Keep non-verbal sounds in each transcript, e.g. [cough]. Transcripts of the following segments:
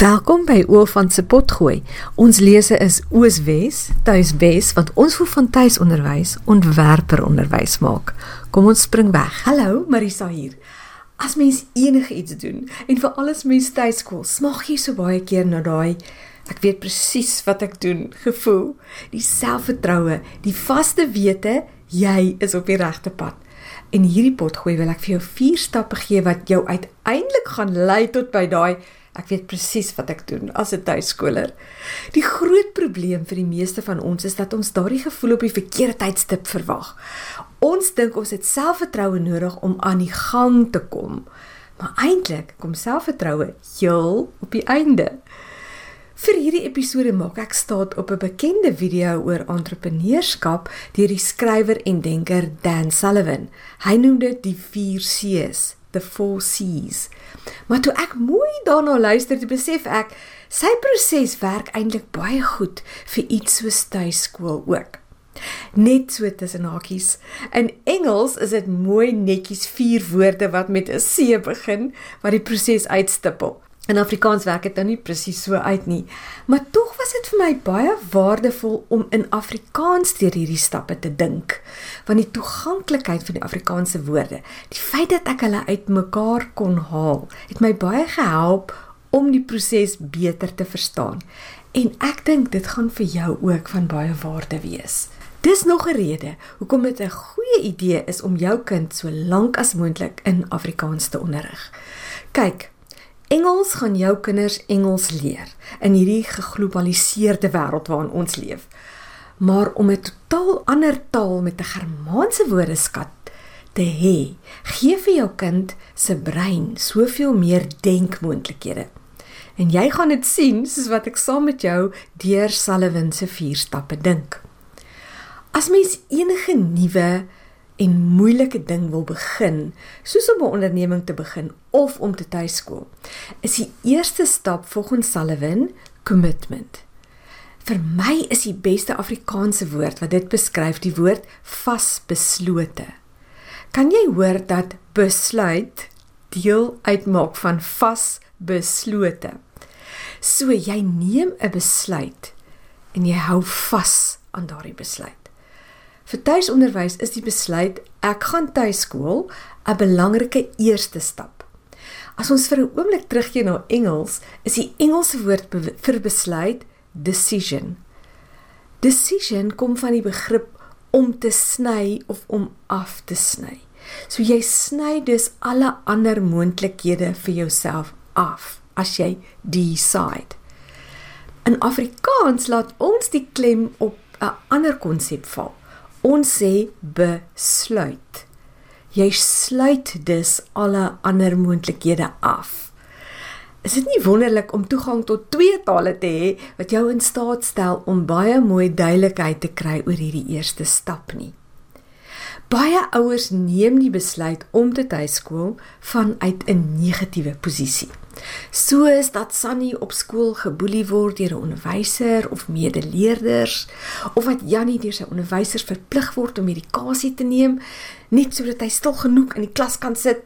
Welkom by Oofant se potgooi. Ons lese is Ooswes, Tuiswes wat ons voel van tuisonderwys ontwerper onderwys maak. Kom ons spring weg. Hallo, Marisa hier. As mens enigiets doen en vir alles mens tuiskool, smag jy so baie keer na daai ek weet presies wat ek doen gevoel, die selfvertroue, die vaste wete jy is op die regte pad. In hierdie potgooi wil ek vir jou 4 stappe gee wat jou uiteindelik gaan lei tot by daai Ek weet presies wat ek doen as 'n tuiskoler. Die groot probleem vir die meeste van ons is dat ons daardie gevoel op die verkeerde tydstip verwag. Ons dink ons het selfvertroue nodig om aan die gang te kom. Maar eintlik kom selfvertroue heel op die einde. Vir hierdie episode maak ek staat op 'n bekende video oor entrepreneurskap deur die skrywer en denker Dan Sullivan. Hy noem dit die 4 C's the four C's. Maar toe ek mooi daarna luister, toe besef ek sy proses werk eintlik baie goed vir iets soos tuiskool ook. Net so tussen hakies. In Engels is dit mooi netjies vier woorde wat met 'n C begin wat die proses uitstippel. In Afrikaans werk dit nou nie presies so uit nie, maar tog was dit vir my baie waardevol om in Afrikaans deur hierdie stappe te dink, want die toeganklikheid van die Afrikaanse woorde, die feit dat ek hulle uitmekaar kon haal, het my baie gehelp om die proses beter te verstaan. En ek dink dit gaan vir jou ook van baie waarde wees. Dis nog 'n rede hoekom dit 'n goeie idee is om jou kind so lank as moontlik in Afrikaans te onderrig. Kyk, Engels gaan jou kinders Engels leer in hierdie geglobaliseerde wêreld waarin ons leef. Maar om 'n totaal ander taal met 'n Germaanse woordeskat te hê, gee vir jou kind se brein soveel meer denkmoontlikhede. En jy gaan dit sien soos wat ek saam met jou deur Sullivan se 4 stappe dink. As mens enige nuwe en moeilike ding wil begin, soos om 'n onderneming te begin of om te tuiskool, is die eerste stap volgens Sullivan commitment. Vir my is die beste Afrikaanse woord wat dit beskryf die woord vasbeslote. Kan jy hoor dat besluit deel uitmaak van vasbeslote? So jy neem 'n besluit en jy hou vas aan daardie besluit. Vir tuisonderwys is die besluit ek gaan tuiskool 'n belangrike eerste stap. As ons vir 'n oomblik teruggaan na Engels, is die Engelse woord vir besluit decision. Decision kom van die begrip om te sny of om af te sny. So jy sny dus alle ander moontlikhede vir jouself af as jy decide. In Afrikaans laat ons die klem op 'n ander konsep val. Ons sê besluit. Jy sluit dus alle ander moontlikhede af. Is dit nie wonderlik om toegang tot twee tale te hê wat jou in staat stel om baie mooi duidelikheid te kry oor hierdie eerste stap nie? Baie ouers neem die besluit om te tuiskool vanuit 'n negatiewe posisie. Soos dat Sunny op skool geboelie word deur 'n onderwyser of medeleerders of wat Jannie deur sy onderwysers verplig word om medikasie te neem net sodat hy stil genoeg in die klas kan sit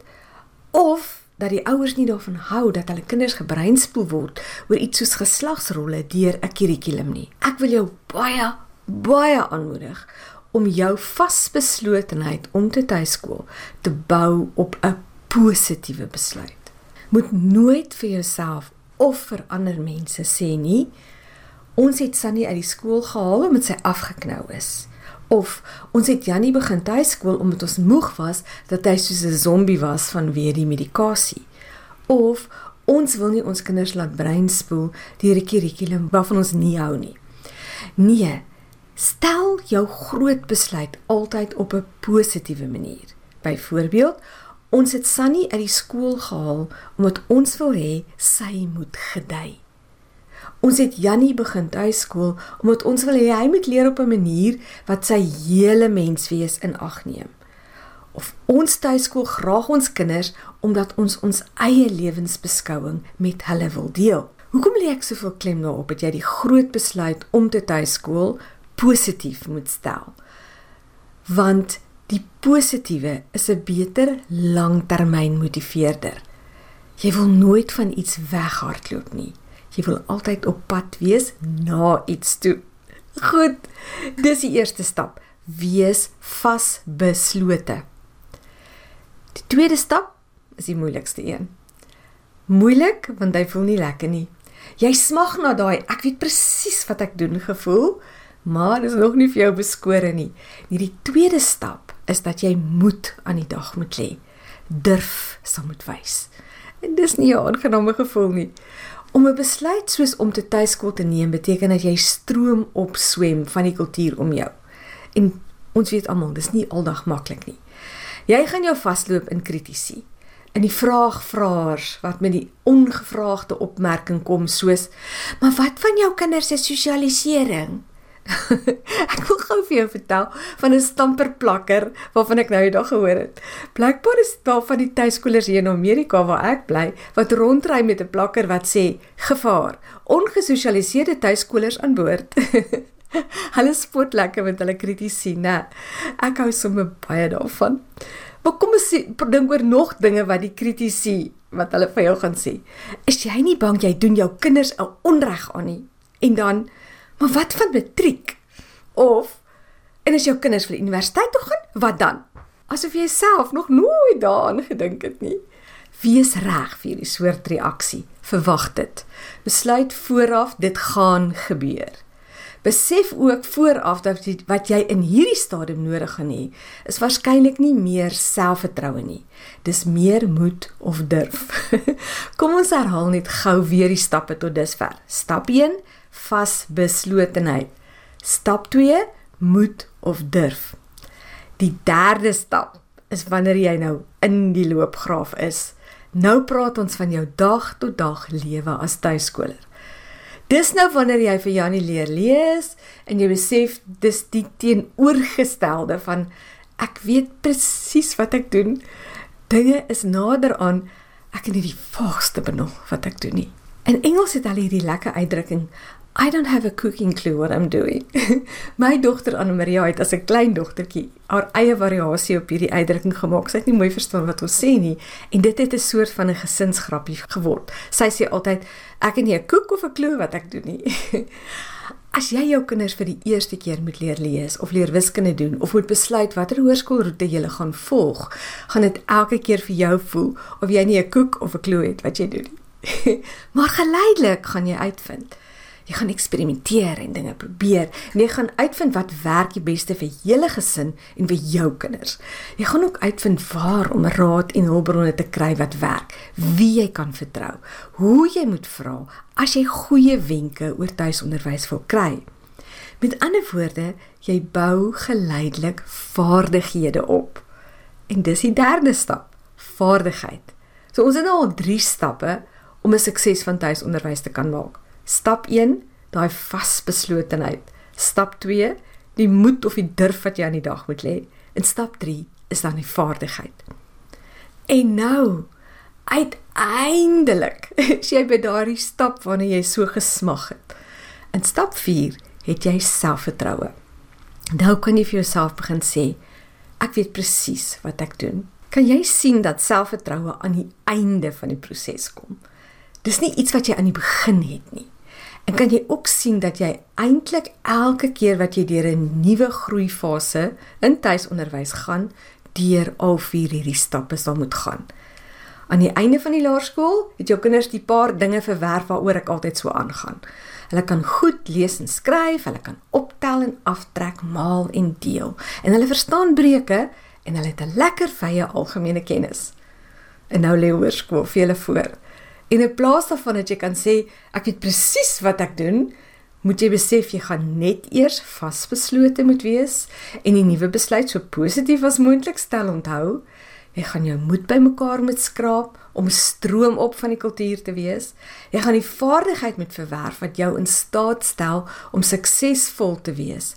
of dat die ouers nie daarvan hou dat hulle kinders gebreinspoel word oor iets soos geslagsrolle deur 'n kurrikulum nie. Ek wil jou baie baie aanmoedig om jou vasbeslotenheid om te tuiskool te bou op 'n positiewe besluit. Moet nooit vir jouself of vir ander mense sê nie ons het Sunny uit die skool gehaal omdat sy afgeknou is. Of ons het Jannie begin tuiskool omdat ons moeg was dat hy soos 'n zombie was vanweë die medikasie of ons wil nie ons kinders laat breinspoel deur 'n kurrikulum waarvan ons nie hou nie. Nee stel jou groot besluit altyd op 'n positiewe manier byvoorbeeld Ons het Sunny uit die skool gehaal omdat ons wil hê sy moet gedei. Ons het Jannie begin tuiskool omdat ons wil hê hy moet leer op 'n manier wat sy hele menswees in ag neem. Of ons tuiskool graag ons kinders omdat ons ons eie lewensbeskouing met hulle wil deel. Hoekom lê ek soveel klem daarop dat jy die groot besluit om te tuiskool positief moet stel? Want Die positiewe is 'n beter langtermyn motiveerder. Jy wil nooit van iets weghardloop nie. Jy wil altyd op pad wees na iets toe. Goed. Dis die eerste stap. Wees vasbeslote. Die tweede stap is die moeilikste een. Moeilik want hy voel nie lekker nie. Jy smag na daai ek weet presies wat ek doen gevoel, maar is nog nie vir jou beskore nie. Nie die tweede stap is dat jy moed aan die dag moet lê. Durf sal moet wys. En dis nie 'n aangename gevoel nie. Om 'n besluit soos om te tuiskool te neem beteken dat jy stroom op swem van die kultuur om jou. En ons weet almal, dis nie aldag maklik nie. Jy gaan jou vasloop in kritisie. In die vraagvraers wat met die ongevraagde opmerking kom soos: "Maar wat van jou kinders se sosialisering?" [laughs] ek wil gou vir jou vertel van 'n stamperplakker waarvan ek nou die dag gehoor het. Blykbaar is daar van die tuiskolers hier in Amerika waar ek bly wat rondry met 'n plakker wat sê: "Gevaar, ongesosialiseerde tuiskolers aan boord." [laughs] hulle spot lekker met hulle kritisie, né? Ek hou sommer baie daarvan. Maar kom ons dink oor nog dinge wat die kritisie wat hulle vir jou gaan sê. Is jy nie bang jy doen jou kinders 'n onreg aan nie? En dan Maar wat van matriek? Of en as jou kinders vir die universiteit toe gaan, wat dan? Asof jy self nog nooit daaraan gedink het nie. Wees reg vir hierdie soort reaksie. Verwag dit. Besluit vooraf dit gaan gebeur. Besef ook vooraf dat jy, wat jy in hierdie stadium nodig gaan hê, is waarskynlik nie meer selfvertroue nie. Dis meer moed of durf. [laughs] Kom ons herhaal net gou weer die stappe tot dusver. Stap 1: vasbeslotenheid. Stap 2: moed of durf. Die derde stap is wanneer jy nou in die loopgraaf is. Nou praat ons van jou dag tot dag lewe as tuiskoler. Dis nou wanneer jy vir Janie leer lees en jy besef dis die teenoorgestelde van ek weet presies wat ek doen. Dinge is nader aan ek het nie die vaagste benul wat ek doen nie. In Engels het hulle hierdie lekker uitdrukking I don't have a cooking clue what I'm doing. [laughs] My dogter Anne Maria het as 'n klein dogtertjie haar eie variasie op hierdie uitdrukking gemaak. Sy het nie mooi verstaan wat ons sê nie en dit het 'n soort van 'n gesinsgrappie geword. Sy sê altyd ek het nie 'n koek of 'n clue wat ek doen nie. [laughs] As jy jou kinders vir die eerste keer moet leer lees of leer wiskunde doen of moet besluit watter hoërskoolroete jy gaan volg, gaan dit elke keer vir jou voel of jy nie 'n koek of 'n clue het wat jy doen nie. [laughs] maar geleidelik gaan jy uitvind Jy gaan eksperimenteer en dinge probeer. En jy gaan uitvind wat werk die beste vir hele gesin en vir jou kinders. Jy gaan ook uitvind waar om raad en hulpbronne te kry wat werk, wie jy kan vertrou, hoe jy moet vra as jy goeie wenke oor tuisonderwys wil kry. Met ander woorde, jy bou geleidelik vaardighede op. En dis die derde stap, vaardigheid. So ons het nou al 3 stappe om 'n sukses van tuisonderwys te kan maak. Stap 1, daai vasbeslotenheid. Stap 2, die moed of die durf wat jy aan die dag moet lê. En stap 3 is dan die vaardigheid. En nou, uiteindelik, [laughs] as jy by daardie stap wanneer jy so gesmag het. In stap 4 het jy selfvertroue. Nou kan jy vir jouself begin sê, ek weet presies wat ek doen. Kan jy sien dat selfvertroue aan die einde van die proses kom? Dis nie iets wat jy aan die begin het nie. En kan jy ook sien dat jy eintlik elke keer wat jy deur 'n nuwe groeifase in tuisonderwys gaan, deur al vier hierdie stappe sal moet gaan. Aan die einde van die laerskool het jou kinders die paar dinge verwerf waaroor ek altyd so aangaan. Hulle kan goed lees en skryf, hulle kan optel en aftrek, maal en deel. En hulle verstaan breuke en hulle het 'n lekker vye algemene kennis. En nou lê hoërskool vir hulle voor. En in plaas daarvan dat jy kan sê ek weet presies wat ek doen, moet jy besef jy gaan net eers vasbeslote moet wees en die nuwe besluit so positief as moontlik stel onthou. Jy gaan jou moed bymekaar moet skraap om stroom op van die kultuur te wees. Jy gaan die vaardigheid moet verwerf wat jou in staat stel om suksesvol te wees.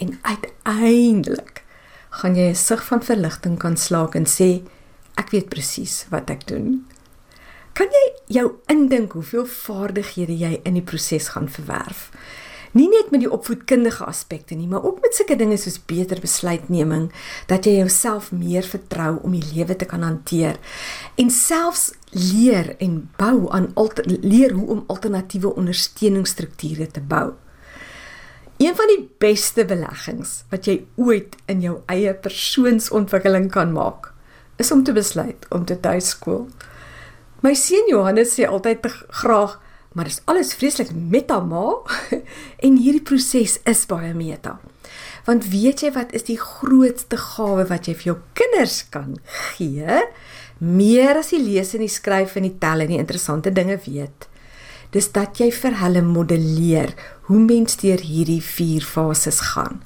En uiteindelik gaan jy 'n sig van verligting kan slaak en sê ek weet presies wat ek doen. Kan jy jou indink hoeveel vaardighede jy in die proses gaan verwerf? Nie net met die opvoedkundige aspekte nie, maar ook met sulke dinge soos beter besluitneming, dat jy jouself meer vertrou om die lewe te kan hanteer en selfs leer en bou aan leer hoe om alternatiewe ondersteuningsstrukture te bou. Een van die beste beleggings wat jy ooit in jou eie persoonsontwikkeling kan maak, is om te besluit om te tuiskool. My seun Johannes sê altyd graag, maar dis alles vreeslik meta ma [laughs] en hierdie proses is baie meta. Want weet jy wat is die grootste gawe wat jy vir jou kinders kan gee? Meer as die lees en die skryf en die tel en die interessante dinge weet dis dat jy vir hulle modelleer hoe mens deur hierdie vier fases gaan.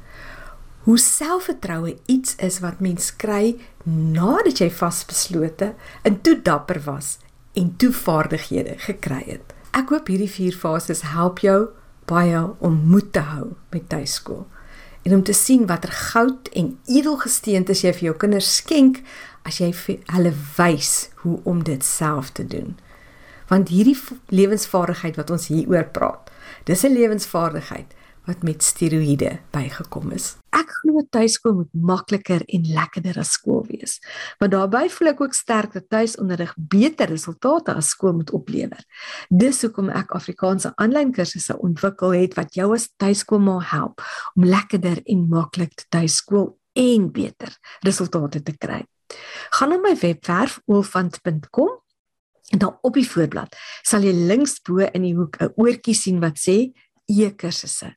Hoe selfvertroue iets is wat mens kry nadat jy vasbeslote en toe dapper was en toe vaardighede gekry het. Ek hoop hierdie vier fases help jou baie om moed te hou met tuiskool. En om te sien watter goud en edelgesteentes jy vir jou kinders skenk as jy hulle wys hoe om dit self te doen. Want hierdie lewensvaardigheid wat ons hier oor praat, dis 'n lewensvaardigheid wat met steroïde bygekom is. Ek glo tuiskool moet makliker en lekkerder as skool wees. Maar daarbey voel ek ook sterk dat tuisonderrig beter resultate as skool moet oplewer. Dis hoekom ek Afrikaanse aanlyn kursusse ontwikkel het wat jou as tuiskool moet help om lekkerder en maklik te tuiskool en beter resultate te kry. Gaan na my webwerf olfant.com En dan op die voorblad sal jy links bo in die hoek 'n oortjie sien wat sê e-kursusse.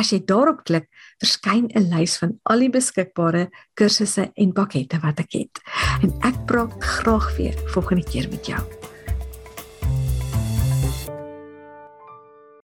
As jy daarop klik, verskyn 'n lys van al die beskikbare kursusse en pakkette wat ek het. En ek praat graag weer volgende keer met jou.